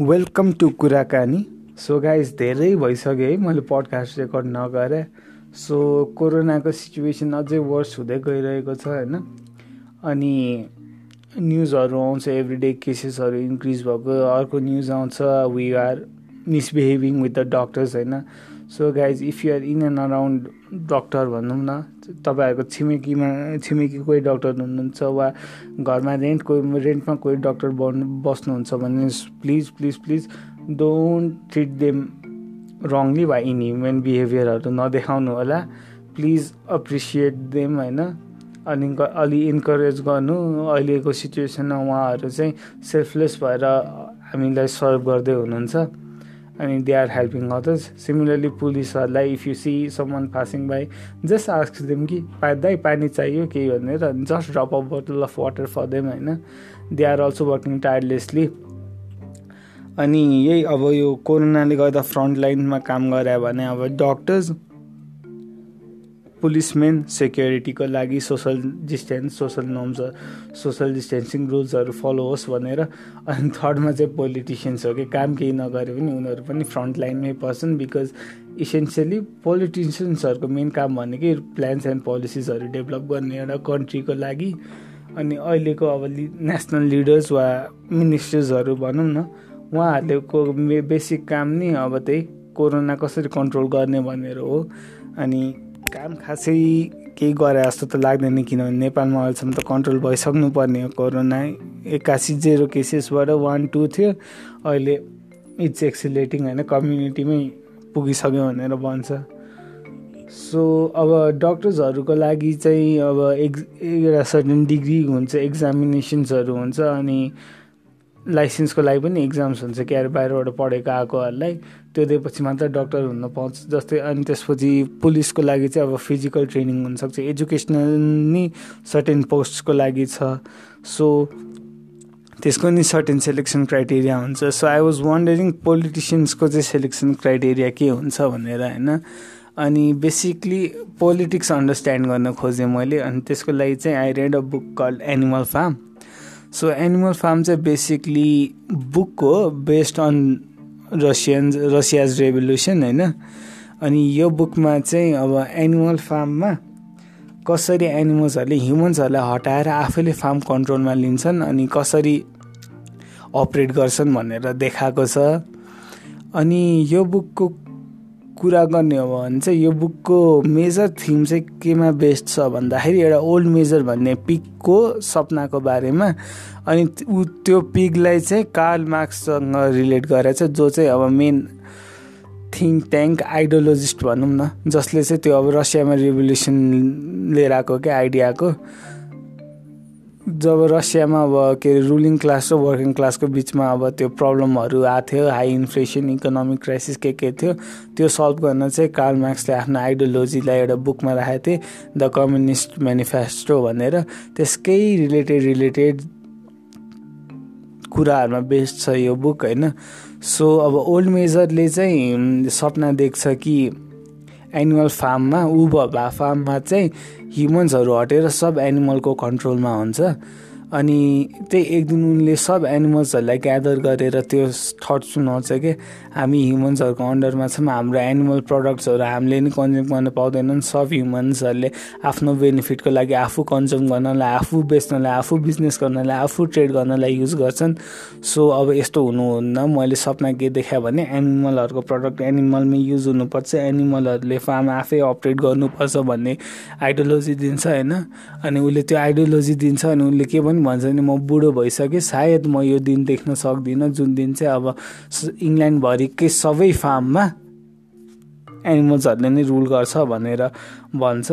Welcome to Kurakani so guys धेरै भइसक्यो है मैले पडकास्ट रेकर्ड नगरेँ। सो कोरोनाको सिचुएसन अझै वर्स हुँदै गइरहेको छ होइन? अनि न्युजहरू आउँछ एभ्री डे केसेसहरू इन्क्रिज भएको अर्को न्युज आउँछ we are misbehaving with the doctors होइन? So guys if you're in and around doctor भनौँ न तपाईँहरूको छिमेकीमा छिमेकी कोही डक्टर हुनुहुन्छ वा घरमा रेन्ट कोही रेन्टमा कोही डक्टर बन् बस्नुहुन्छ भने please please please don't treat them wrongly वा इन ह्युमन बिहेभियरहरू नदेखाउनु होला। प्लिज अप्रिसिएट देम होइन? अनि अलि इन्करेज गर्नु। अहिलेको सिचुएसनमा उहाँहरू चाहिँ सेल्फलेस भएर हामीलाई सर्भ गर्दै हुनुहुन्छ। अनि they are helping others similarly पुलिसहरूलाई if you see someone passing by just ask them कि दाइ पानी चाहियो केही भनेर just drop a bottle of water for them होइन? They are also working tirelessly अनि यही अब यो कोरोनाले गर्दा फ्रन्ट लाइनमा काम गरे भने अब डक्टर्स पुलिसमेन सेक्युरिटीको लागि social distance social norms social distancing रुल्सहरू फलो होस् भनेर। अनि थर्डमा चाहिँ पोलिटिसियन्स हो कि काम केही नगरे पनि उनीहरू पनि फ्रन्ट लाइनमै पर्छन् बिकज इसेन्सियली पोलिटिसियन्सहरूको मेन काम भनेकै प्लान्स एन्ड पोलिसिजहरू डेभलप गर्ने एउटा कन्ट्रीको लागि। अनि अहिलेको अब लि नेसनल लिडर्स वा मिनिस्टर्सहरू भनौँ न उहाँहरूले बेसिक काम नि अब त्यही कोरोना कसरी कन्ट्रोल गर्ने भनेर हो। अनि काम खासै केही गरे जस्तो त लाग्दैन किनभने नेपालमा अहिलेसम्म त कन्ट्रोल भइसक्नु पर्ने हो कोरोना। एक्कासी जेरो केसेसबाट वान टू थियो। अहिले इट्स एक्सिलेटिङ होइन कम्युनिटीमै पुगिसक्यो भनेर भन्छ। सो अब डक्टर्सहरूको लागि चाहिँ अब एक्ज एउटा सर्टेन डिग्री हुन्छ एक्जामिनेसन्सहरू हुन्छ अनि लाइसेन्सको लागि पनि इक्जाम्स हुन्छ कि अरे बाहिरबाट पढेको आएकोहरूलाई। त्यो दिएपछि मात्र डक्टर हुन पाउँछ। जस्तै अनि त्यसपछि पुलिसको लागि चाहिँ अब फिजिकल ट्रेनिङ हुनसक्छ। एजुकेसनल नि सर्टेन पोस्टको लागि छ। सो त्यसको नि सर्टेन सेलेक्सन क्राइटेरिया हुन्छ। सो आई वाज वन्डरिङ पोलिटिसियन्सको चाहिँ सेलेक्सन क्राइटेरिया के हुन्छ भनेर होइन? अनि बेसिकली पोलिटिक्स अन्डरस्ट्यान्ड गर्न खोजेँ मैले। अनि त्यसको लागि चाहिँ I read a book called Animal Farm so Animal Farm चाहिँ बेसिकली बुक हो based on Russian Russia's revolution होइन? अनि यो बुकमा चाहिँ अब एनिमल फार्ममा कसरी एनिमल्सहरूले ह्युमन्सहरूलाई हटाएर आफैले फार्म कन्ट्रोलमा लिन्छन् अनि कसरी अपरेट गर्छन् भनेर देखाएको छ। अनि यो बुकको कुरा गर्ने हो भने चाहिँ यो बुकको मेजर थिम चाहिँ केमा बेस्ड छ भन्दाखेरि एउटा ओल्ड मेजर भन्ने पिकको सपनाको बारेमा। अनि ऊ त्यो पिगलाई चाहिँ कार्ल मार्क्ससँग रिलेट गरेर चाहिँ जो चाहिँ अब मेन थिङ्क ट्याङ्क आइडियोलोजिस्ट भनौँ न जसले चाहिँ त्यो अब रसियामा रिभोल्युसन लिएर आएको क्या आइडियाको जब रसियामा अब के अरे रुलिङ क्लास र वर्किङ क्लासको बिचमा अब त्यो प्रब्लमहरू आएको थियो हाई इन्फ्लेसन इकोनोमिक क्राइसिस के के थियो त्यो सल्भ गर्न चाहिँ कार्ल मार्क्सले आफ्नो आइडियोलोजीलाई एउटा बुकमा राखेको थिए द कम्युनिस्ट मेनिफेस्टो भनेर। त्यसकै रिलेटेड रिलेटेड कुराहरूमा बेस्ड छ यो बुक होइन। सो अब ओल्ड मेजरले चाहिँ सपना देख्छ कि एनिमल फार्ममा ऊ फार्ममा चाहिँ ह्युमन्सहरू हटेर सब एनिमलको कन्ट्रोलमा हुन्छ। अनि त्यही एक दिन उनले सब एनिमल्सहरूलाई ग्यादर गरेर त्यो थट सुनाउँछ कि हामी ह्युमन्सहरूको अन्डरमा छौँ हाम्रो एनिमल प्रडक्ट्सहरू हामीले नि कन्ज्युम गर्न पाउँदैनन् सब ह्युमन्सहरूले आफ्नो बेनिफिटको लागि आफू कन्ज्युम गर्नलाई आफू बेच्नलाई आफू बिजनेस गर्नलाई आफू ट्रेड गर्नलाई युज गर्छन्। सो अब यस्तो हुनुहुन्न मैले सपना के देखाएँ भने एनिमलहरूको प्रडक्ट एनिमलमै युज हुनुपर्छ एनिमलहरूले फार्म आफै अपरेट गर्नुपर्छ भन्ने आइडियोलोजी दिन्छ होइन? अनि उसले त्यो आइडियोलोजी दिन्छ अनि उसले के पनि भन्छ भने म बुढो भइसकेँ सायद म यो दिन देख्न सक्दिनँ जुन दिन चाहिँ अब इङ्ल्यान्डभरिकै सबै फार्ममा एनिमल्सहरूले नै रुल गर्छ भनेर भन्छ।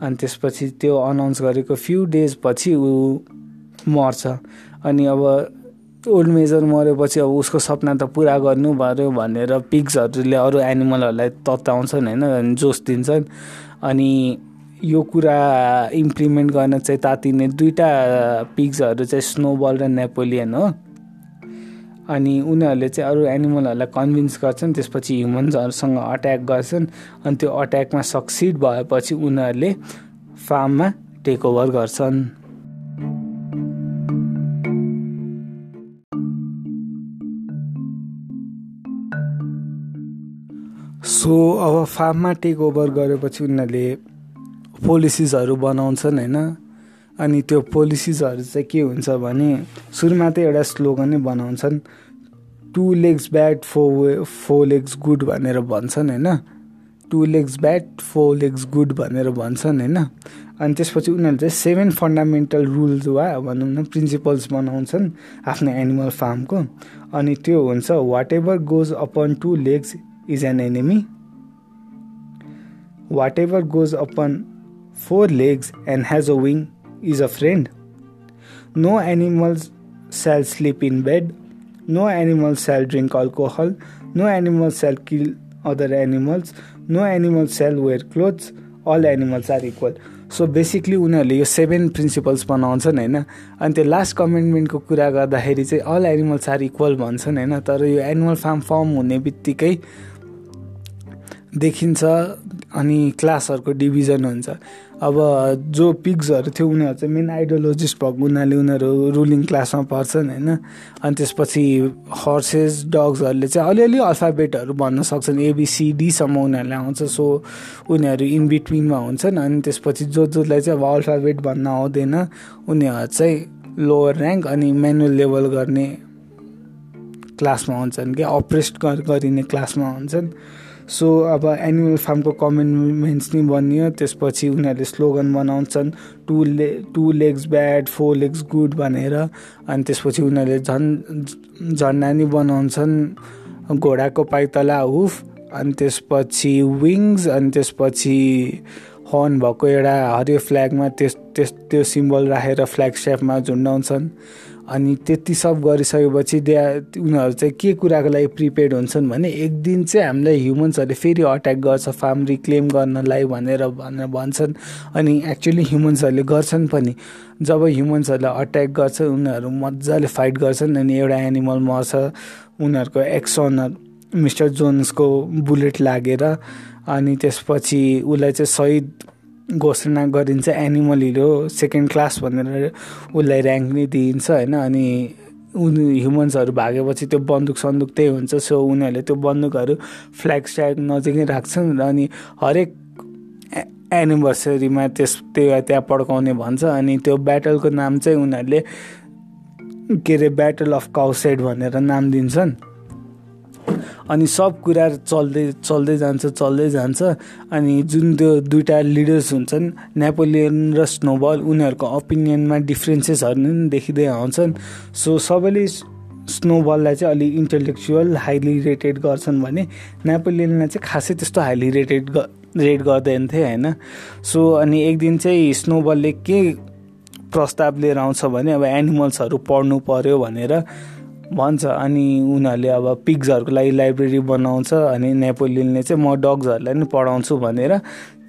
अनि त्यसपछि त्यो अनाउन्स गरेको फ्यु डेज पछि ऊ मर्छ। अनि अब ओल्ड मेजर मरेपछि अब उसको सपना त पुरा गर्नु पऱ्यो भनेर पिग्सहरूले अरू एनिमलहरूलाई तताउँछन् होइन? जोस दिन्छन्। अनि यो कुरा इम्प्लिमेन्ट गर्न चाहिँ तातिने दुईवटा पिग्सहरू चाहिँ स्नोबल र नेपोलियन हो। अनि उनीहरूले चाहिँ अरू एनिमलहरूलाई कन्भिन्स गर्छन् त्यसपछि ह्युमन्सहरूसँग अट्याक गर्छन् अनि त्यो अट्याकमा सक्सिड भएपछि उनीहरूले फार्ममा टेक ओभर गर्छन्। सो अब फार्ममा टेक ओभर गरेपछि उनीहरूले पोलिसिसहरू बनाउँछन् होइन? अनि त्यो पोलिसिसहरू चाहिँ के हुन्छ भने सुरुमा त एउटा स्लोगनै बनाउँछन् two legs bad four way four legs good भनेर भन्छन् होइन? Two legs bad four legs good भनेर भन्छन् होइन? अनि त्यसपछि उनीहरूले चाहिँ सेभेन फन्डामेन्टल रुल्स वा भनौँ न प्रिन्सिपल्स बनाउँछन् आफ्नो एनिमल फार्मको अनि त्यो हुन्छ whatever goes upon two legs is an enemy whatever goes upon four legs and has a wing is a friend. No animal shall sleep in bed. No animal shall drink alcohol. No animal shall kill other animals. No animal shall wear clothes. All animals are equal. So basically उनीहरूले यो seven principles बनाउँछन् होइन अनि त्यो last कमेन्टमेन्टको कुरा गर्दाखेरि चाहिँ all animals are equal भन्छन् होइन तर यो एनिमल फार्म फर्म हुने बित्तिकै देखिन्छ अनि क्लासहरूको डिभिजन हुन्छ अब जो पिग्सहरू थियो उनीहरू चाहिँ मेन आइडियोलोजिस्ट भएको हुनाले उनीहरू रुलिङ क्लासमा पर्छन् होइन? अनि त्यसपछि हर्सेस डग्सहरूले चाहिँ अलिअलि अल्फाबेटहरू भन्न सक्छन्। एबिसिडीसम्म उनीहरूले आउँछ। सो उनीहरू इन बिट्विनमा हुन्छन् अनि त्यसपछि जो जसलाई चाहिँ अब अल्फाबेट भन्न आउँदैन उनीहरू चाहिँ लोवर ऱ्याङ्क अनि मेनुअल लेभल गर्ने क्लासमा हुन्छन् कि अप्रेस्ट गरिने क्लासमा हुन्छन्। सो अब एनिमल फार्मको कमेन्टमेन्ट्स नि बनियो। त्यसपछि उनीहरूले स्लोगन बनाउँछन् टु ले two legs bad four legs good भनेर। अनि त्यसपछि उनीहरूले झन् झन्डा नि बनाउँछन् घोडाको पाइतला हुफ अनि त्यसपछि विङ्स अनि त्यसपछि हर्न भएको एउटा हरियो फ्ल्यागमा त्यस त्यस त्यो सिम्बल राखेर फ्ल्याग सेपमा झुन्डाउँछन्। अनि त्यति सब गरिसकेपछि दे उनीहरू चाहिँ के कुराको लागि प्रिपेड हुन्छन् भने एक दिन चाहिँ हामीलाई ह्युमन्सहरूले फेरि अट्याक गर्छ फार्म रिक्लेम गर्नलाई भनेर भनेर भन्छन्। अनि एक्चुली ह्युमन्सहरूले गर्छन् पनि। जब ह्युमन्सहरूलाई अट्याक गर्छ उनीहरू मजाले फाइट गर्छन् अनि एउटा एनिमल मर्छ उनीहरूको एक्सनर मिस्टर जोन्सको बुलेट लागेर अनि त्यसपछि उसलाई चाहिँ सहिद घोषणा गरिन्छ एनिमल हिरो सेकेन्ड क्लास भनेर उसलाई ऱ्याङ्क नै दिइन्छ होइन? अनि उनी ह्युमन्सहरू भागेपछि त्यो बन्दुक सन्दुक त्यही हुन्छ। सो उनीहरूले त्यो बन्दुकहरू फ्ल्याग स्ट्याग नजिकै राख्छन् र अनि हरेक एनिभर्सरीमा त्यस त्यो त्यहाँ पड्काउने भन्छ। अनि त्यो ब्याटलको नाम चाहिँ उनीहरूले के अरे ब्याटल अफ काउसेड भनेर नाम दिन्छन्। अनि सब कुरा चल्दै चल्दै जान्छ चल्दै जान्छ। अनि जुन त्यो दुइटा लिडर्स हुन्छन् नेपोलियन र स्नोबल उनीहरूको ओपिनियनमा डिफ्रेन्सेसहरू पनि देखिँदै आउँछन्। सो सबैले स्नोबललाई चाहिँ अलिक इन्टेलेक्चुअल हाइली रेटेड गर्छन् भने नेपोलियनलाई चाहिँ खासै त्यस्तो हाइली रेटेड रेट गर्दैन थिए होइन? सो अनि एक दिन चाहिँ स्नोबलले के प्रस्ताव लिएर आउँछ भने अब एनिमल्सहरू पढ्नु पर्यो भनेर भन्छ अनि उनीहरूले अब पिग्सहरूको लागि लाइब्रेरी बनाउँछ अनि नेपोलियनले चाहिँ म डग्सहरूलाई पनि पढाउँछु भनेर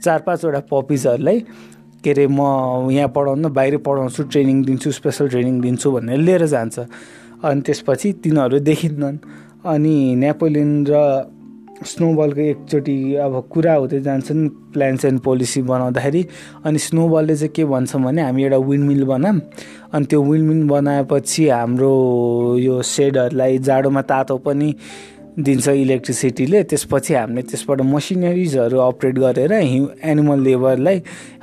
चार पाँचवटा पपिजहरूलाई के अरे म यहाँ पढाउनु बाहिर पढाउँछु ट्रेनिङ दिन्छु स्पेसल ट्रेनिङ दिन्छु भनेर लिएर जान्छ। अनि त्यसपछि तिनीहरू देखिँदैनन्। अनि नेपोलियन र स्नोबलको एकचोटि अब कुरा हुँदै जान्छन् प्लान्स एन्ड पोलिसी बनाउँदाखेरि। अनि स्नोबलले चाहिँ के भन्छ भने हामी एउटा विन्ड मिल बनाऊँ। अनि त्यो विन्ड मिल बनाएपछि हाम्रो यो सेडहरूलाई जाडोमा तातो पनि दिन्छ इलेक्ट्रिसिटीले। त्यसपछि हामीले त्यसबाट मसिनरिजहरू अपरेट गरेर हिउ एनिमल लेबरलाई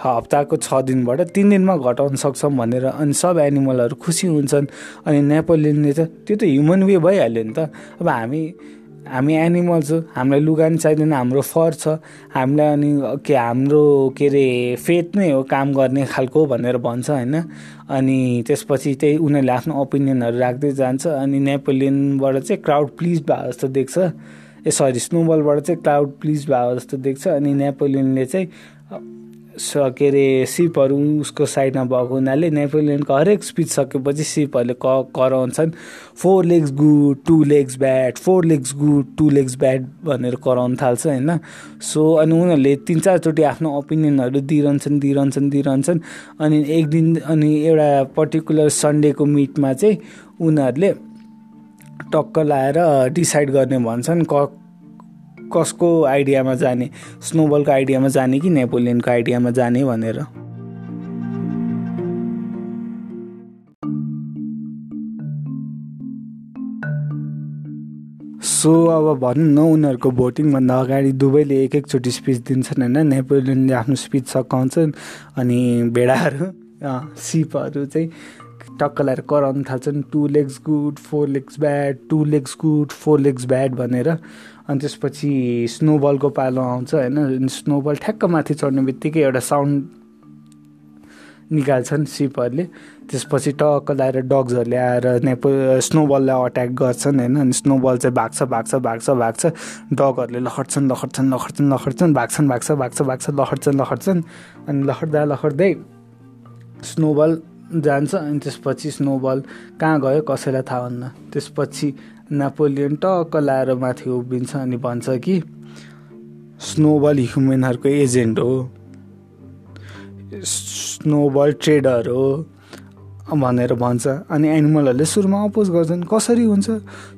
हप्ताको छ दिनबाट तिन दिनमा घटाउन सक्छौँ भनेर अनि सब एनिमलहरू खुसी हुन्छन्। अनि नेपोलियनले त त्यो त ह्युमन वे भइहाल्यो नि त। अब हामी हामी एनिमल्स हो हामीलाई लुगा पनि चाहिँदैन हाम्रो फर छ। हामीलाई अनि के हाम्रो के अरे फेथ नै हो काम गर्ने खालको भनेर भन्छ होइन? अनि त्यसपछि त्यही उनीहरूले आफ्नो ओपिनियनहरू राख्दै जान्छ। अनि नेपोलियनबाट चाहिँ क्राउड प्लिज भएको जस्तो देख्छ। ए सरी स्नोबलबाट चाहिँ क्राउड प्लिज भएको जस्तो देख्छ। अनि नेपोलियनले चाहिँ के अरे सिपहरू उसको साइडमा भएको हुनाले नेपोलियनको हरेक स्पिच सकेपछि सिपहरूले क कराउँछन्। Four legs good two legs bad four legs good two legs bad भनेर कराउनु थाल्छ होइन? सो अनि उनीहरूले तिन चारचोटि आफ्नो ओपिनियनहरू दिइरहन्छन् दिइरहन्छन् दिइरहन्छन्। अनि एक दिन अनि एउटा पर्टिकुलर सन्डेको मिटमा चाहिँ उनीहरूले टक्क लाएर डिसाइड गर्ने भन्छन्। क कसको आइडियामा जाने स्नोबलको आइडियामा जाने कि नेपोलियनको आइडियामा जाने भनेर? सो अब भनौँ न उनीहरूको भोटिङभन्दा अगाडि दुवैले एक एकचोटि स्पिच दिन्छन् होइन? नेपोलियनले आफ्नो स्पिच सघाउँछन् अनि भेडाहरू सिपहरू चाहिँ टक्क लगाएर कराउनु थाल्छन् two legs good four legs bad two legs good four legs bad भनेर। अनि त्यसपछि स्नोबलको पालो आउँछ होइन? स्नोबल ठ्याक्क माथि चढ्ने बित्तिकै एउटा साउन्ड निकाल्छन् सिपहरूले त्यसपछि टक्क लगाएर डग्सहरूले आएर नेपो स्नोबललाई अट्याक गर्छन् होइन? अनि स्नोबल चाहिँ भाग्छ भाग्छ भाग्छ भाग्छ। डगहरूले लखड्छन् लखड्छन् लखड्छन् लखड्छन् भाग्छन् भाग्छ भाग्छ भाग्छ लखड्छन् लखड्छन् अनि लखड्दा लखड्दै स्नोबल जान्छ अनि त्यसपछि स्नोबल कहाँ गयो कसैलाई थाहा हुन्न। त्यसपछि नेपोलियन टक्क लाएर माथि उभिन्छ अनि भन्छ कि स्नोबल ह्युमेनहरूको एजेन्ट हो। स्नोबल ट्रेडर हो। भनेर भन्छ। अनि एनिमलहरूले सुरुमा अपोज गर्छन् कसरी हुन्छ?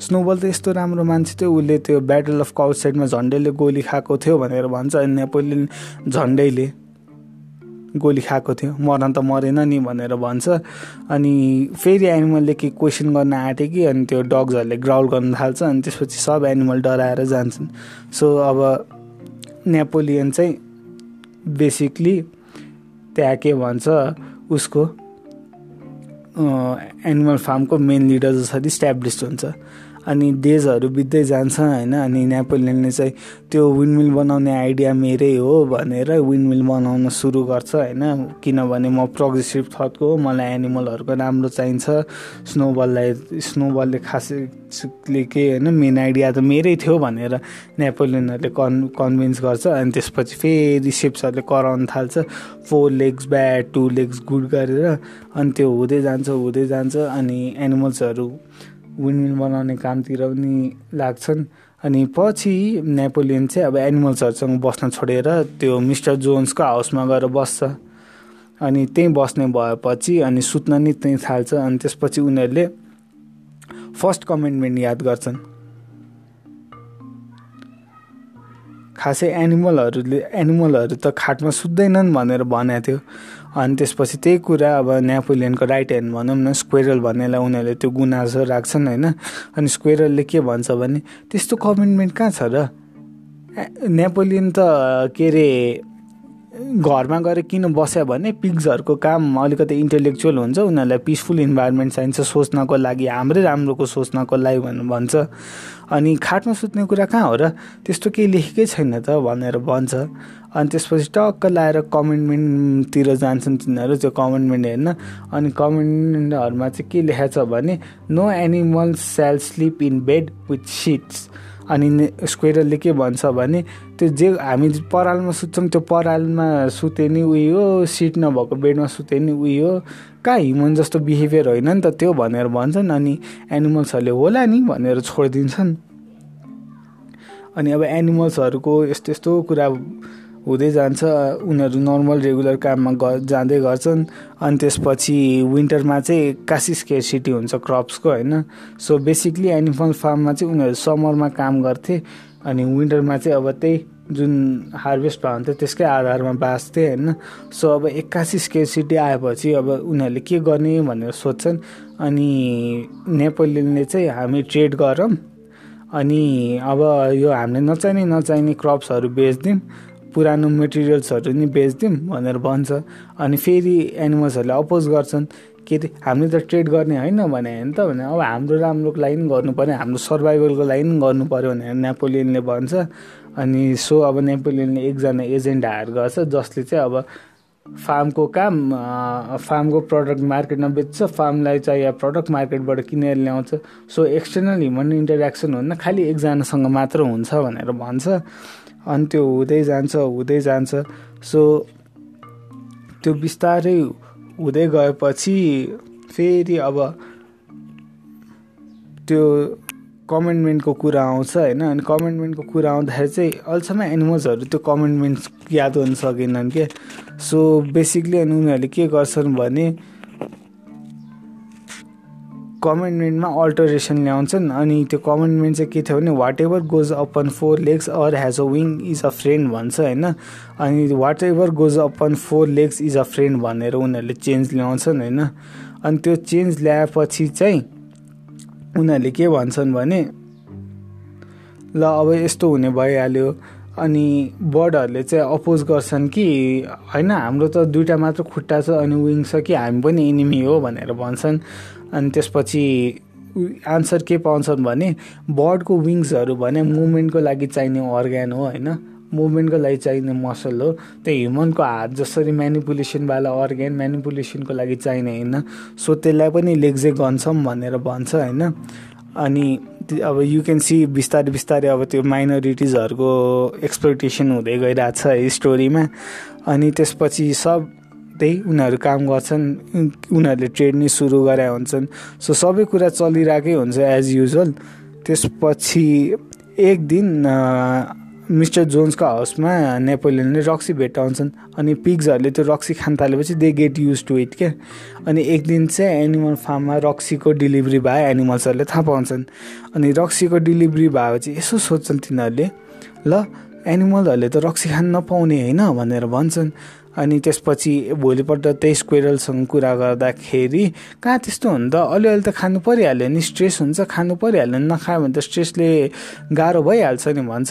स्नोबल त यस्तो राम्रो मान्छे थियो उसले त्यो ब्याटल अफ काउट साइडमा झन्डैले गोली खाएको थियो भनेर भन्छ। अनि नेपोलियन झन्डैले गोली खाएको थियो। मर्न त मरेन नि भनेर भन्छ। अनि फेरि एनिमलले के क्वेसन गर्न आँट्यो कि? अनि त्यो डग्सहरूले ग्राउल गर्न थाल्छ अनि त्यसपछि सब एनिमल डराएर जान्छन्। सो अब नेपोलियन चाहिँ बेसिकली त्यहाँ के भन्छ उसको एनिमल फार्मको मेन लिडर जसरी इस्ट्याब्लिस हुन्छ। अनि डेजहरू बित्दै जान्छ होइन? अनि नेपोलियनले चाहिँ त्यो विन्डमिल बनाउने आइडिया मेरै हो भनेर विन्डमिल बनाउन सुरु गर्छ होइन? किनभने म प्रोग्रेसिभ थटको हो मलाई एनिमलहरूको राम्रो चाहिन्छ। स्नोबललाई स्नोबलले खासले के होइन? मेन आइडिया त मेरै थियो भनेर नेपोलियनहरूले कन् कन्भिन्स गर्छ। अनि त्यसपछि फेरि सिप्सहरूले कराउन थाल्छ। Four legs bad two legs good गरेर। अनि त्यो हुँदै जान्छ हुँदै जान्छ। अनि एनिमल्सहरू विन्डमिल बनाउने कामतिर पनि लाग्छन्। अनि पछि नेपोलियन चाहिँ अब एनिमल्सहरूसँग बस्न छोडेर त्यो मिस्टर जोन्सको हाउसमा गएर बस्छ। अनि त्यहीँ बस्ने भएपछि अनि सुत्न नि त्यहीँ थाल्छ अनि त्यसपछि उनीहरूले फर्स्ट कमेन्टमेन्ट याद गर्छन्। खासै एनिमलहरूले एनिमलहरू त खाटमा सुत्दैनन् भनेर भनेको थियो। अनि त्यसपछि त्यही कुरा अब नेपोलियनको राइट ह्यान्ड भनौँ न स्क्वेरल भन्नेलाई उनीहरूले त्यो गुनासो राख्छन् होइन। अनि स्क्वेरलले के भन्छ भने त्यस्तो कमिटमेन्ट कहाँ छ र? नेपोलियन त के अरे घरमा गएर किन बस्यो भने पिग्सहरूको काम अलिकति इन्टेलेक्चुअल हुन्छ उनीहरूलाई पिसफुल इन्भाइरोमेन्ट चाहिन्छ सोच्नको लागि हाम्रै राम्रोको सोच्नको लागि भनेर भन्छ। अनि खाटमा सुत्ने कुरा कहाँ हो र त्यस्तो केही लेखेकै छैन त भनेर भन्छ। अनि त्यसपछि टक्क लाएर कमेन्टमेन्टतिर जान्छन् तिनीहरू त्यो कमेन्टमेन्ट हेर्न। अनि कमेन्टमेन्टहरूमा चाहिँ के लेखेको छ भने no animal shall sleep in bed with sheets अनि स्क्वेरलले के भन्छ भने त्यो जे हामी परालमा सुत्छौँ त्यो परालमा सुते नि उयो हो सिट नभएको बेडमा सुते नि उयो हो। कहाँ ह्युमन जस्तो बिहेभियर होइन नि त त्यो भनेर भन्छन् अनि एनिमल्सहरूले होला नि भनेर छोडिदिन्छन्। अनि अब एनिमल्सहरूको यस्तो यस्तो कुरा हुँदै जान्छ। उनीहरू नर्मल रेगुलर काममा ग जाँदै गर्छन्। अनि त्यसपछि विन्टरमा चाहिँ कासी सिटी हुन्छ क्रप्सको होइन? सो बेसिकली एनिमल फार्ममा चाहिँ उनीहरू समरमा काम गर्थे। अनि विन्टरमा चाहिँ अब त्यही जुन हार्भेस्ट भयो त्यसकै आधारमा बाँच्थे होइन? सो अब एक्कासी सिटी आएपछि अब उनीहरूले के गर्ने भनेर सोध्छन्। अनि नेपोलियनले चाहिँ हामी ट्रेड गरौँ। अनि अब यो हामीले नचाहिने नचाहिने क्रप्सहरू बेचिदिउँ पुरानो मेटेरियल्सहरू नि बेचिदिउँ भनेर भन्छ। अनि फेरि एनिमल्सहरूले अपोज गर्छन्। के अरे हामीले त ट्रेड गर्ने होइन भने त भने अब हाम्रो राम्रोको लागि पनि गर्नु पऱ्यो हाम्रो सर्भाइभलको लागि पनि गर्नु पऱ्यो भनेर नेपोलियनले भन्छ। अनि सो अब नेपोलियनले एकजना एजेन्ट हायर गर्छ जसले चाहिँ अब फार्मको काम फार्मको प्रडक्ट मार्केटमा बेच्छ फार्मलाई चाहियो प्रडक्ट मार्केटबाट किनेर ल्याउँछ। सो एक्सटर्नल ह्युमन इन्टरेक्सन हुन्न खालि एकजनासँग मात्र हुन्छ भनेर भन्छ। अनि त्यो हुँदै जान्छ हुँदै जान्छ। सो त्यो बिस्तारै हुँदै गएपछि फेरि अब त्यो कमेन्टमेन्टको कुरा आउँछ होइन? अनि कमेन्टमेन्टको कुरा आउँदाखेरि चाहिँ अहिलेसम्म एनिमल्सहरू त्यो कमेन्टमेन्ट याद गर्न सकेनन् के? सो बेसिकली अनि उनीहरूले के गर्छन् भने कमेन्टमेन्टमा अल्टरेसन ल्याउँछन्। अनि त्यो कमेन्टमेन्ट चाहिँ के थियो भने whatever goes upon four legs or has a wing is a friend भन्छ होइन? अनि whatever goes upon four legs is a friend भनेर उनीहरूले चेन्ज ल्याउँछन् होइन? अनि त्यो चेन्ज ल्याएपछि चाहिँ उनीहरूले के भन्छन् भने ल अब यस्तो हुने भइहाल्यो। अनि बर्डहरूले चाहिँ अपोज गर्छन् कि होइन हाम्रो त दुइटा मात्र खुट्टा छ अनि विङ छ कि हामी पनि इनिमी हो भनेर भन्छन्। अनि त्यसपछि आन्सर के पाउँछन् भने बर्डको विङ्सहरू भने मुभमेन्टको लागि चाहिने अर्ग्यान हो होइन? मुभमेन्टको लागि चाहिने मसल हो। त्यो ह्युमनको हात जसरी म्यानिपुलेसनवाला अर्ग्यान म्यानिपुलेसनको लागि चाहिने होइन? सो त्यसलाई पनि लेग्जे गन्छौँ भनेर भन्छ होइन? अनि अब यु क्यान सी बिस्तारै बिस्तारै अब त्यो माइनोरिटिजहरूको एक्सप्लोइटेसन हुँदै गइरहेको छ है स्टोरीमा। अनि त्यसपछि सब त्यही उनीहरू काम गर्छन् उनीहरूले ट्रेड नै सुरु गरे हुन्छन्। सो सबै कुरा चलिरहेकै हुन्छ एज युजल त्यसपछि एक दिन मिस्टर जोन्सको हाउसमा नेपोलियनले रक्सी भेट्टाउँछन् अनि पिग्सहरूले त्यो रक्सी खान थालेपछि they get used to it क्या? अनि एक दिन चाहिँ एनिमल फार्ममा रक्सीको डेलिभरी भयो एनिमल्सहरूले थाहा पाउँछन्। अनि रक्सीको डेलिभरी भएपछि यसो सोध्छन् तिनीहरूले ल एनिमलहरूले त रक्सी खान नपाउने होइन भनेर भन्छन्। अनि त्यसपछि भोलिपल्ट त्यही स्क्वेरलसँग कुरा गर्दाखेरि कहाँ त्यस्तो हुनु त? अलिअलि त खानु परिहाल्यो नि स्ट्रेस हुन्छ खानु परिहाल्यो नि नखायो भने त स्ट्रेसले गाह्रो भइहाल्छ नि भन्छ।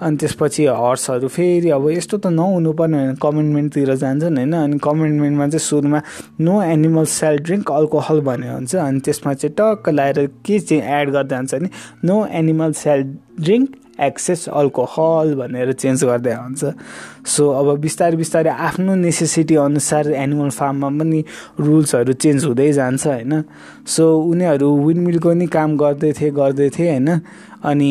अनि त्यसपछि हर्सहरू फेरि अब यस्तो त नहुनु पर्ने होइन कमेन्टमेन्टतिर जान्छन् होइन अनि कमेन्टमेन्टमा चाहिँ सुरुमा no animal shall drink alcohol भन्ने हुन्छ। अनि त्यसमा चाहिँ टक्क लगाएर के चाहिँ एड गर्दै जान्छ भने no animal shall drink excess alcohol भनेर चेन्ज गर्दै हुन्छ। सो अब बिस्तारै बिस्तारै आफ्नो नेसेसिटी अनुसार एनिमल फार्ममा पनि रुल्सहरू चेन्ज हुँदै जान्छ होइन। सो उनीहरू विन्डमिलको नि काम गर्दै थिए गर्दै थिए होइन। अनि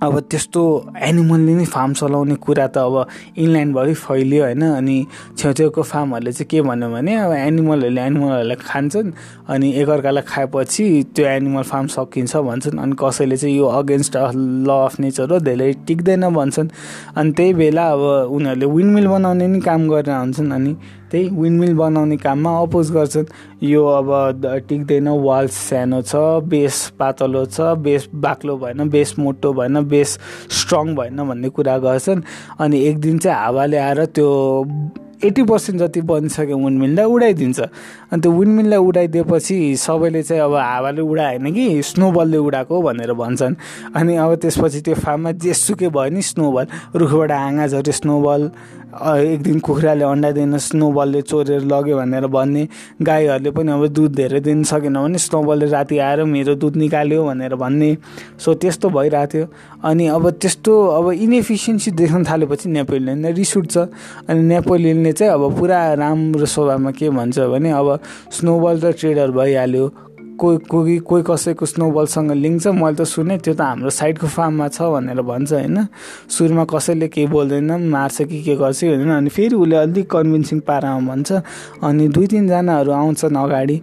अब त्यस्तो एनिमलले नै फार्म चलाउने कुरा त अब इन्ल्यान्डभरि फैलियो होइन अनि छेउछेउको फार्महरूले चाहिँ के भन्यो भने अब एनिमलहरूले एनिमलहरूलाई खान्छन् अनि एकअर्कालाई खाएपछि त्यो एनिमल फार्म सकिन्छ भन्छन् अनि कसैले चाहिँ यो अगेन्स्ट ल अफ नेचर हो धेरै टिक्दैन भन्छन् अनि त्यही बेला अब उनीहरूले विन्डमिल बनाउने नि काम गरेर हुन्छन् अनि त्यही विन्डमिल बनाउने काममा अपोज गर्छन्। यो अब टिक्दैन वाल सानो छ बेस पातलो छ बेस बाक्लो भएन बेस मोटो भएन बेस स्ट्रङ भएन भन्ने कुरा गर्छन्। अनि एक दिन चाहिँ हावाले आएर त्यो एट्टी पर्सेन्ट जति बनिसक्यो विन्डमिललाई उडाइदिन्छ। अनि त्यो विन्डमिललाई उडाइदिएपछि सबैले चाहिँ अब हावाले उडाएन कि स्नोबलले उडाएको भनेर भन्छन्। अनि अब त्यसपछि त्यो फार्ममा जेसुकै भयो नि स्नोबल रुखबाट हाँगा झऱ्यो स्नोबल एक दिन कुखुराले अन्डा दिन स्नोबलले चोरेर लग्यो भनेर भन्ने गाईहरूले पनि अब दुध धेरै दिन सकेन भने स्नोबलले राति आएर मेरो दुध निकाल्यो भनेर भन्ने। सो त्यस्तो भइरहेको थियो। अनि अब त्यस्तो अब इनएफिसियन्सी देख्न थालेपछि नेपोलियनले रिस उठ्छ अनि नेपोलियनले चाहिँ अब पुरा राम्रो स्वभावमा के भन्छ भने अब स्नोबल त ट्रेडर भइहाल्यो। कोही कोही कोही कसैको स्नोबलसँग लिङ्क छ मैले त सुने त्यो त हाम्रो साइडको फार्ममा छ भनेर भन्छ होइन। सुरुमा कसैले केही बोल्दैन मार्छ कि के गर्छ होइन अनि फेरि उसले अलिक कन्भिन्सिङ पारामा भन्छ अनि दुई तिनजनाहरू आउँछन् अगाडि।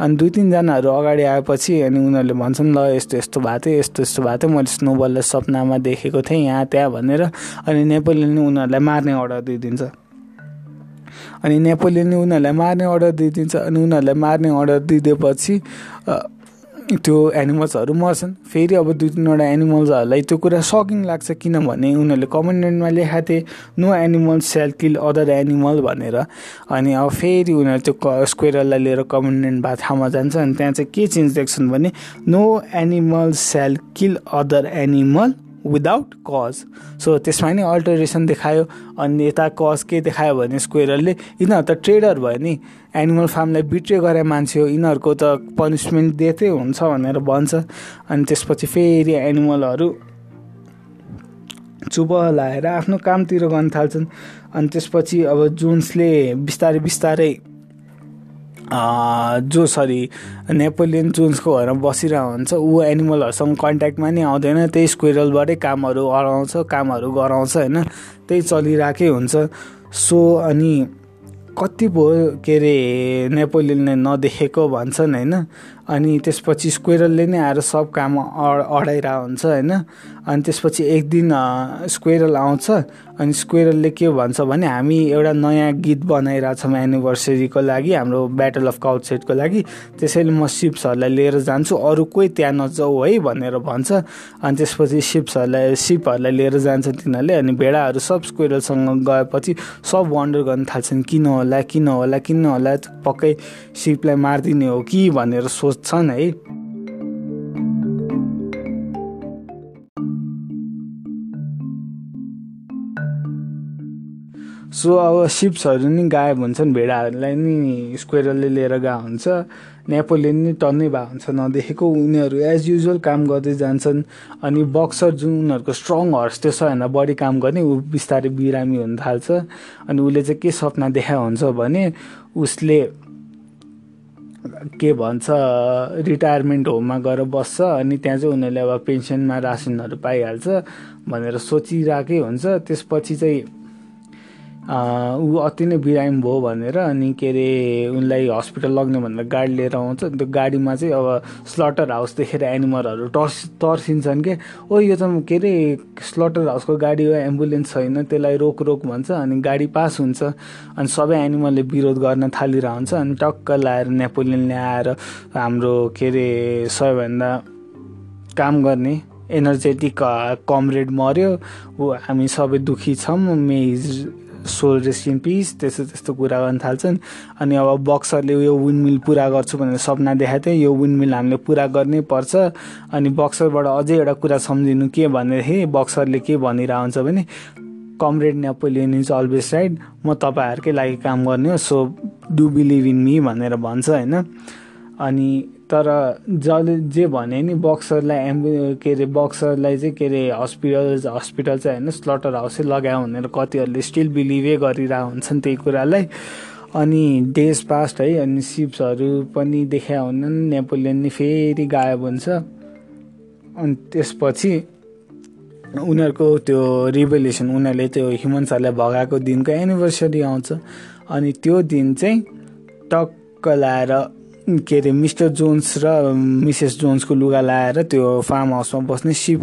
अनि दुई तिनजनाहरू अगाडि आएपछि अनि उनीहरूले भन्छन् ल यस्तो यस्तो भएको थियो यस्तो यस्तो भएको थियो मैले स्नोबललाई सपनामा देखेको थिएँ यहाँ त्यहाँ भनेर। अनि नेपालीले उनीहरूलाई मार्ने अर्डर दिइदिन्छ। अनि नेपोलियनले उनीहरूलाई मार्ने अर्डर दिइदिन्छ अनि उनीहरूलाई मार्ने अर्डर दिइदिएपछि त्यो एनिमल्सहरू मर्छन्। फेरि अब दुई तिनवटा एनिमल्सहरूलाई त्यो कुरा सकिङ लाग्छ किनभने उनीहरूले कमेन्टमेन्टमा लेखाएको थिए no animal shall kill other animal भनेर। अनि अब फेरि उनीहरू त्यो स्क्वेरललाई लिएर कमेन्टमेन्ट ठाउँमा जान्छ अनि त्यहाँ चाहिँ के चेन्ज देख्छन् भने no animal shall kill other animal without cause so त्यसमा नि अल्टरेसन देखायो अनि यता कज के देखायो भने स्क्वेरलले यिनीहरू त ट्रेडर भयो नि। एनिमल फार्मलाई बिट्रे गरे मान्छे हो। यिनीहरूको त पनिसमेन्ट दिएकै हुन्छ भनेर भन्छ। अनि त्यसपछि फेरि एनिमलहरू चुप लाएर आफ्नो कामतिर गर्न थाल्छन्। अनि त्यसपछि अब जोन्सले बिस्तारै बिस्तारै जो सरी नेपोलियन जोन्सको घरमा बसिरहेको हुन्छ ऊ एनिमलहरूसँग कन्ट्याक्टमा नि आउँदैन त्यही स्क्वेरलबाटै कामहरू अराउँछ कामहरू गराउँछ होइन? त्यही चलिरहेकै हुन्छ। सो अनि कति भयो के अरे नेपोलियनले नदेखेको भन्छन् होइन? अनि त्यसपछि स्क्वेरलले नै आएर सब काम अडाइरहेको हुन्छ होइन? अनि त्यसपछि एक दिन स्क्वेरल आउँछ अनि स्क्वेरलले के भन्छ भने हामी एउटा नयाँ गीत बनाइरहेछौँ एनिभर्सरीको लागि हाम्रो ब्याटल अफ काउट सेटको लागि। त्यसैले म सिप्सहरूलाई लिएर जान्छु अरू कोही त्यहाँ नजाऊ है भनेर भन्छ। अनि त्यसपछि सिप्सहरूलाई सिपहरूलाई लिएर जान्छ तिनीहरूले अनि भेडाहरू सब स्क्वेरलसँग गएपछि सब वन्डर गर्न थाल्छन् किन होला किन होला किन होला पक्कै सिपलाई मारिदिने हो कि भनेर सोच्छन् है। सो अब सिप्सहरू नि गायब हुन्छन् भेडाहरूलाई नि स्क्वेरलले लिएर गएको हुन्छ। नेपोलियन नि टन्नै भएको हुन्छ। नदेखेको उनीहरू एज युजल काम गर्दै जान्छन् अनि बक्सर जुन उनीहरूको स्ट्रङ हर्स त्यो सबैभन्दा बढी काम गर्ने ऊ बिस्तारै बिरामी हुन थाल्छ। अनि उसले चाहिँ के सपना देखाएको हुन्छ भने उसले के भन्छ रिटायरमेन्ट होममा गएर बस्छ अनि त्यहाँ चाहिँ उनीहरूले अब पेन्सनमा रासनहरू पाइहाल्छ भनेर सोचिरहेकै हुन्छ। त्यसपछि चाहिँ ऊ अति नै बिरामी भयो भनेर अनि के अरे उनलाई हस्पिटल लग्ने भनेर गाडी लिएर आउँछ। त्यो गाडीमा चाहिँ अब स्लटर हाउस देखेर एनिमलहरू टर्स तर्सिन्छन् के। ओ यो त के अरे स्लटर हाउसको गाडी हो एम्बुलेन्स छैन त्यसलाई रोक रोक भन्छ अनि गाडी पास हुन्छ। अनि सबै एनिमलले विरोध गर्न थालिरहेको हुन्छ अनि टक्क लाएर नेपोलियनले आएर हाम्रो के अरे सबैभन्दा काम गर्ने एनर्जेटिक कमरेड मऱ्यो ऊ हामी सबै दुःखी छौँ may soul rest in peace त्यस्तो त्यस्तो कुरा गर्न थाल्छन्। अनि अब बक्सरले यो विन्डमिल पुरा गर्छु भनेर सपना देखाएको थियो यो विन्डमिल हामीले पुरा गर्नै पर्छ। अनि बक्सरबाट अझै एउटा कुरा सम्झिनु के भनेदेखि बक्सरले के हुन्छ भने comrade Napoleon is always right. म तपाईँहरूकै लागि काम गर्ने हो so do believe in me भनेर भन्छ होइन। अनि तर जसले जे भने नि बक्सरलाई एम्बु के अरे बक्सरलाई चाहिँ के अरे हस्पिटल हस्पिटल चाहिँ होइन स्लटर हाउसै लगायो भनेर कतिहरूले स्टिल बिलिभै गरिरहेको हुन्छन् त्यही कुरालाई। अनि डेज पास्ट है अनि सिप्सहरू पनि देखा हुनन्। नेपोलियन नि फेरि गायब हुन्छ। अनि त्यसपछि उनीहरूको त्यो रिभोल्युसन उनीहरूले त्यो ह्युमन्सहरूलाई भगाएको दिनको एनिभर्सरी आउँछ। अनि त्यो दिन चाहिँ टक्क लाएर के अरे मिस्टर जोन्स र मिसेस जोन्सको लुगा लाएर त्यो फार्म हाउसमा बस्ने सिप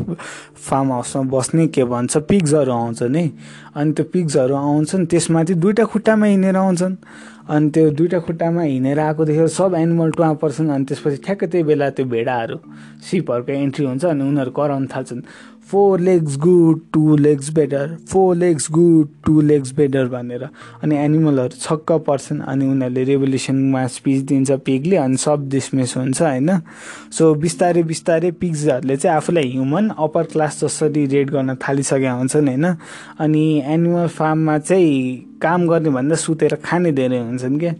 फार्म हाउसमा बस्ने के भन्छ पिग्सहरू आउँछ नि अनि त्यो पिग्सहरू आउँछन् त्यसमाथि दुइटा खुट्टामा हिँडेर आउँछन्। अनि त्यो दुइटा खुट्टामा हिँडेर आएको देखेर सब एनिमल टुवा पर्छन् अनि त्यसपछि ठ्याक्कै त्यही बेला त्यो भेडाहरू सिपहरूको एन्ट्री हुन्छ अनि उनीहरू कराउन थाल्छन्। Four legs good two legs better four legs good two legs better भनेर। अनि एनिमलहरू छक्क पर्छन् अनि उनीहरूले रेभोल्युसनमा स्पिच दिन्छ पिगले अनि सब डिसमिस हुन्छ होइन? सो बिस्तारै बिस्तारै पिग्सहरूले चाहिँ आफूलाई ह्युमन अप्पर क्लास जसरी रेड गर्न थालिसकेका हुन्छन् होइन? अनि एनिमल फार्ममा चाहिँ काम गर्ने भन्दा सुतेर खाने धेरै हुन्छन् क्या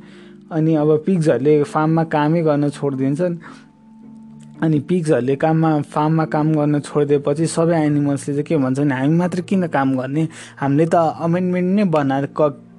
अनि अब पिग्सहरूले फार्ममा कामै गर्न छोडिदिन्छन्। अनि पिग्सहरूले काममा फार्ममा काम गर्न छोडिदिएपछि सबै एनिमल्सले चाहिँ के भन्छन् हामी मात्र किन काम गर्ने? हामीले त अमेन्डमेन्ट नै बनाएर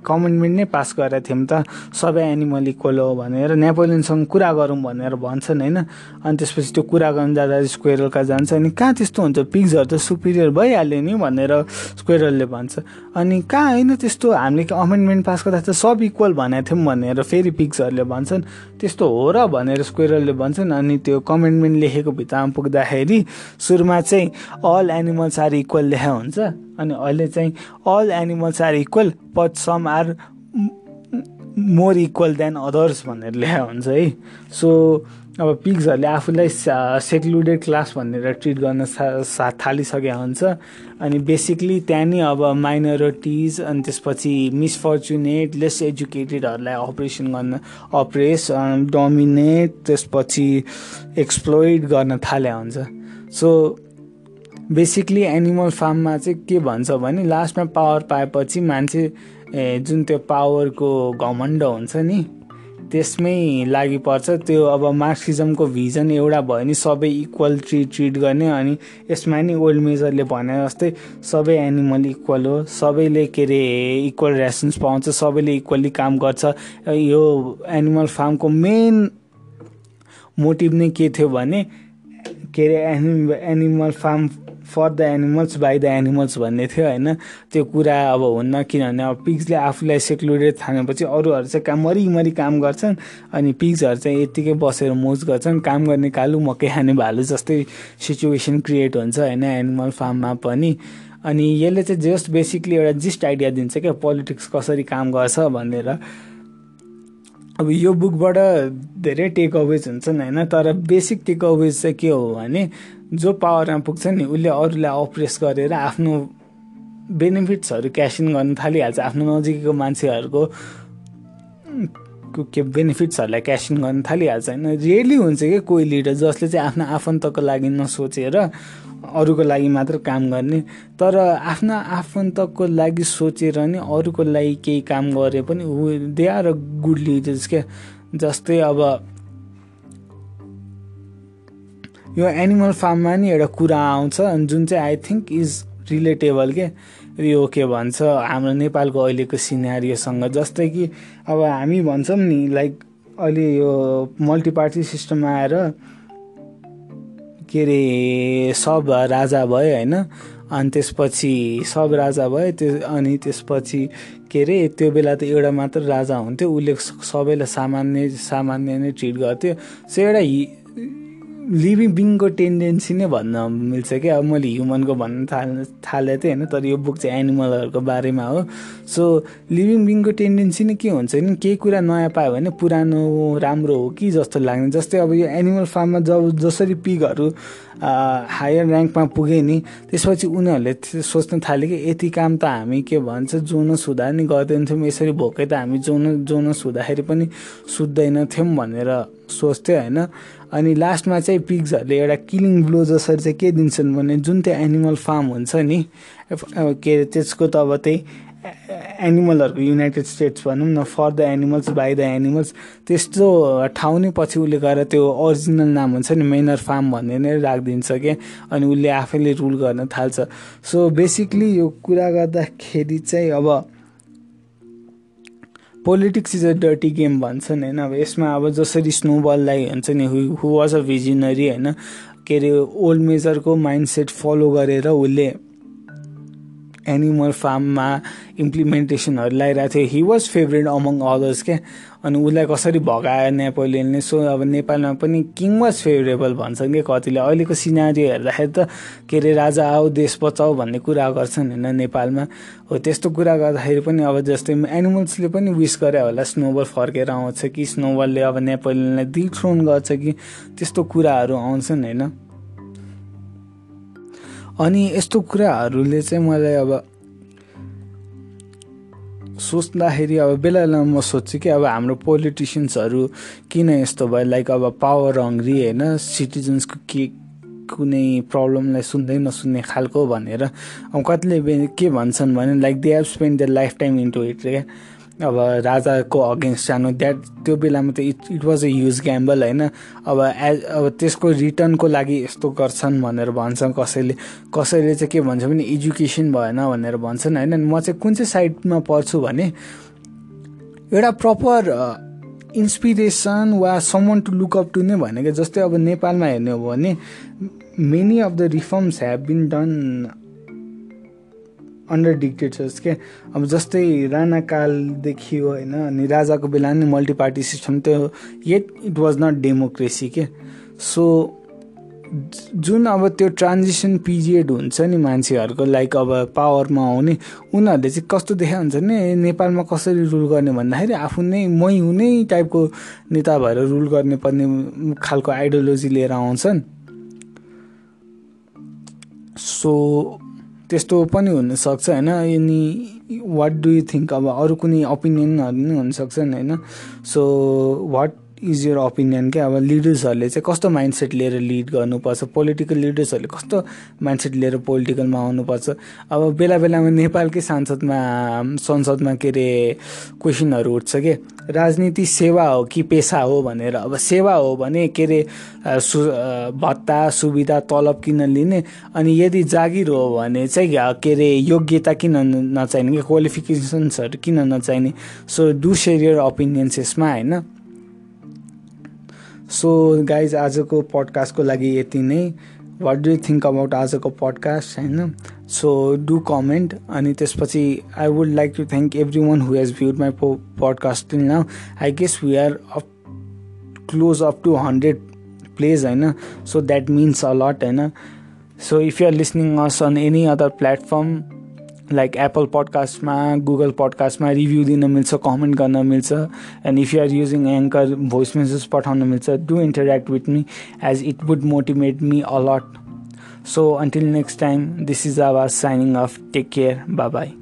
कमेन्टमेन्ट नै पास गरेका थियौँ त। सबै एनिमल इक्वल हो भनेर नेपोलियनसँग कुरा गरौँ भनेर भन्छन् होइन? अनि त्यसपछि त्यो कुरा गर्न जाँदा स्क्वेरलका जान्छ अनि कहाँ त्यस्तो हुन्छ? पिग्सहरू त सुपिरियर भइहाल्यो नि भनेर स्क्वेरलले भन्छ। अनि कहाँ होइन त्यस्तो? हामीले अमेन्डमेन्ट पास गर्दा त सब इक्वल भनेको थियौँ भनेर फेरि पिग्सहरूले भन्छन्। त्यस्तो हो र भनेर स्क्वेरलले भन्छन्। अनि त्यो कमेन्टमेन्ट लेखेको भित्रमा पुग्दाखेरि सुरुमा चाहिँ अल एनिमल्स आर इक्वल लेखा हुन्छ। अनि अहिले चाहिँ all animals are equal but some are more equal than others भनेर लेखा हुन्छ है। सो अब पिग्सहरूले आफूलाई सेक्लुडेड क्लास भनेर ट्रिट गर्न सा थालिसकेको हुन्छ। अनि बेसिकली त्यहाँ नि अब माइनोरिटिज अनि त्यसपछि मिसफर्चुनेट लेस एजुकेटेडहरूलाई अपरेसन गर्न अपरेस डोमिनेट त्यसपछि एक्सप्लोइड गर्न थाले हुन्छ। सो बेसिकली एनिमल फार्ममा चाहिँ के भन्छ भने लास्टमा पावर पाएपछि मान्छे जुन त्यो पावरको घमण्ड हुन्छ नि त्यसमै लागि पर्छ त्यो अब मार्क्सिजमको भिजन एउटा भयो नि सबै इक्वल ट्रिट ट्रिट गर्ने अनि यसमा नि ओल्ड मेजरले भने जस्तै सबै एनिमल इक्वल हो। सबैले के अरे इक्वल रेसन्स पाउँछ सबैले इक्वल्ली काम गर्छ। यो एनिमल फार्मको मेन मोटिभ नै के थियो भने के अरे एनिम Animal Farm for the animals by the animals भन्ने थियो होइन? त्यो कुरा अब हुन्न किनभने अब पिग्सले आफूलाई सेक्लुडेड थानेपछि अरूहरू चाहिँ काम मरिमरि काम गर्छन् अनि पिग्सहरू चाहिँ यत्तिकै बसेर मोज गर्छन्। काम गर्ने कालु मकै खाने भालु जस्तै सिचुएसन क्रिएट हुन्छ होइन? एनिमल फार्ममा पनि। अनि यसले चाहिँ जस्ट बेसिकली एउटा जिस्ट आइडिया दिन्छ क्या पोलिटिक्स कसरी काम गर्छ भनेर। अब यो बुकबाट धेरै टेक अवेज हुन्छन् होइन? तर बेसिक टेक अवेज चाहिँ के हो भने जो पावरमा पुग्छ नि उसले अरूलाई अप्रेस गरेर आफ्नो बेनिफिट्सहरू क्यासिन गर्न थालिहाल्छ। आफ्नो नजिकैको मान्छेहरूको के बेनिफिट्सहरूलाई क्यासिङ गर्न थालिहाल्छ। होइन रियली हुन्छ कि कोही लिडर जसले चाहिँ आफ्नो आफन्तको लागि नसोचेर अरूको लागि मात्र काम गर्ने तर आफ्ना आफन्तको लागि सोचेर नि अरूको लागि केही काम गरे पनि they are a good leaders क्या जस्तै अब यो एनिमल फार्ममा नि एउटा कुरा आउँछ जुन चाहिँ आई थिङ्क इज रिलेटेबल के? यो के भन्छ हाम्रो नेपालको अहिलेको सिनारीसँग जस्तै कि अब हामी भन्छौँ नि लाइक अहिले यो मल्टिपार्टी सिस्टम आएर के अरे सब राजा भयो होइन अनि त्यसपछि सब राजा भयो त्यो अनि त्यसपछि के अरे त्यो बेला त एउटा मात्र राजा हुन्थ्यो उसले सबैलाई सामान्य सामान्य नै ट्रिट गर्थ्यो। सो एउटा लिभिङ बिङको टेन्डेन्सी नै भन्न मिल्छ क्या अब मैले ह्युमनको भन्न थाल्नु थालेको थिएँ होइन तर यो बुक चाहिँ एनिमलहरूको बारेमा हो। सो लिभिङ बिङको टेन्डेन्सी नै के हुन्छ नि केही कुरा नयाँ पायो भने पुरानो राम्रो हो कि जस्तो लाग्ने। जस्तै अब यो एनिमल फार्ममा जब जसरी पिगहरू हायर ऱ्याङ्कमा पुगे नि त्यसपछि उनीहरूले सोच्न थाले कि यति काम त हामी के भन्छ जोनस हुँदा नि गर्दैनथ्यौँ। यसरी भोकै त हामी जोन जोनस हुँदाखेरि पनि सुत्दैनथ्यौँ भनेर सोच्थ्यो होइन। अनि लास्टमा चाहिँ पिग्सहरूले एउटा किलिङ ब्लो जसरी चाहिँ के दिन्छन् भने जुन त्यो एनिमल फार्म हुन्छ नि के अरे त्यसको त अब त्यही एनिमलहरूको युनाइटेड स्टेट्स भनौँ न for the animals by the animals त्यस्तो ठाउँ नै पछि उसले गएर त्यो ओरिजिनल नाम हुन्छ नि मेनर फार्म भन्ने नै राखिदिन्छ क्या अनि उसले आफैले रुल गर्न थाल्छ। सो बेसिकली यो कुरा गर्दाखेरि चाहिँ अब politics is a dirty game भन्छन् होइन? अब यसमा अब जसरी स्नोबललाई हुन्छ नि हु वाज अ भिजनरी होइन? के अरे ओल्ड मेजरको माइन्ड सेट फलो गरेर उसले एनिमल फार्ममा इम्प्लिमेन्टेसनहरू लगाइरहेको थियो। He was favourite among others क्या अनि उसलाई कसरी भगायो नेपोलियनले सो अब नेपालमा पनि किङ वाज फेभरेबल भन्छन् कि कतिले? अहिलेको सिनारी हेर्दाखेरि त के अरे राजा आऊ देश बचाऊ भन्ने कुरा गर्छन् होइन नेपालमा। हो त्यस्तो कुरा गर्दाखेरि पनि अब जस्तै एनिमल्सले पनि विस गरे होला स्नोबल फर्केर आउँछ कि स्नोबलले अब नेपोलियनलाई दिल गर्छ कि त्यस्तो कुराहरू आउँछन् होइन। अनि यस्तो कुराहरूले चाहिँ मलाई अब सोच्दाखेरि अब बेला बेला म सोध्छु कि अब हाम्रो पोलिटिसियन्सहरू किन यस्तो भयो? लाइक अब पावर हङ्ग्री होइन? सिटिजन्सको के कुनै प्रब्लमलाई सुन्दै नसुन्ने खालको भनेर। अब कतिले के भन्छन् भने like they have spend the life time into it क्या अब राजाको अगेन्स्ट जानु द्याट त्यो बेलामा त it it was a huge gamble होइन? अब एज अब त्यसको रिटर्नको लागि यस्तो गर्छन् भनेर भन्छन् कसैले। कसैले चाहिँ के भन्छ भने एजुकेसन भएन भनेर भन्छन् होइन? म चाहिँ कुन चाहिँ साइडमा पढ्छु भने एउटा प्रपर इन्सपिरेसन वा समन टु लुकअप टु नै भनेको जस्तै अब नेपालमा हेर्ने हो भने many of the reforms have been done under dictators के अब जस्तै राणाकालदेखि हो होइन अनि राजाको बेला नि मल्टी पार्टी सिस्टम त्यो yet it was not democracy के? सो जुन अब त्यो ट्रान्जिसन पिरियड हुन्छ नि मान्छेहरूको लाइक अब पावरमा आउने उनीहरूले चाहिँ कस्तो देखा हुन्छ नि नेपालमा कसरी रुल गर्ने भन्दाखेरि आफू नै मै हुने टाइपको नेता भएर रुल गर्ने पर्ने खालको आइडियोलोजी लिएर आउँछन्। सो त्यस्तो पनि हुनसक्छ होइन? अनि वाट डु यु थिङ्क अब अरू कुनै ओपिनियनहरू पनि हुनसक्छ होइन? So what is your opinion क्या? अब लिडर्सहरूले चाहिँ कस्तो माइन्डसेट लिएर लिड गर्नुपर्छ? पोलिटिकल लिडर्सहरूले कस्तो माइन्डसेट लिएर पोलिटिकलमा आउनुपर्छ? अब बेला बेलामा नेपालकै सांसदमा संसदमा के अरे क्वेसनहरू उठ्छ के? राजनीति सेवा हो कि पेसा हो भनेर? अब सेवा हो भने के अरे सु भत्ता सुविधा तलब किन लिने? अनि यदि जागिर हो भने चाहिँ के अरे योग्यता किन नचाहिने? कि क्वालिफिकेसन्सहरू किन नचाहिने? So do share your opinions यसमा होइन? सो गाइज आजको पडकास्टको लागि यति नै। वाट डु थिङ्क अबाउट आजको पडकास्ट होइन सो डु कमेन्ट अनि त्यसपछि I would like to thank everyone who has viewed my पो podcast till now I guess we are up close up to hundred plays होइन so that means a lot होइन so if you are listening us on any other platform like Apple पडकास्टमा Google पडकास्टमा review दिन मिल्छ comment गर्न मिल्छ and if you are using Anchor voice message पठाउन मिल्छ do interact with me as it would motivate me a lot so until next time this is our signing off take care bye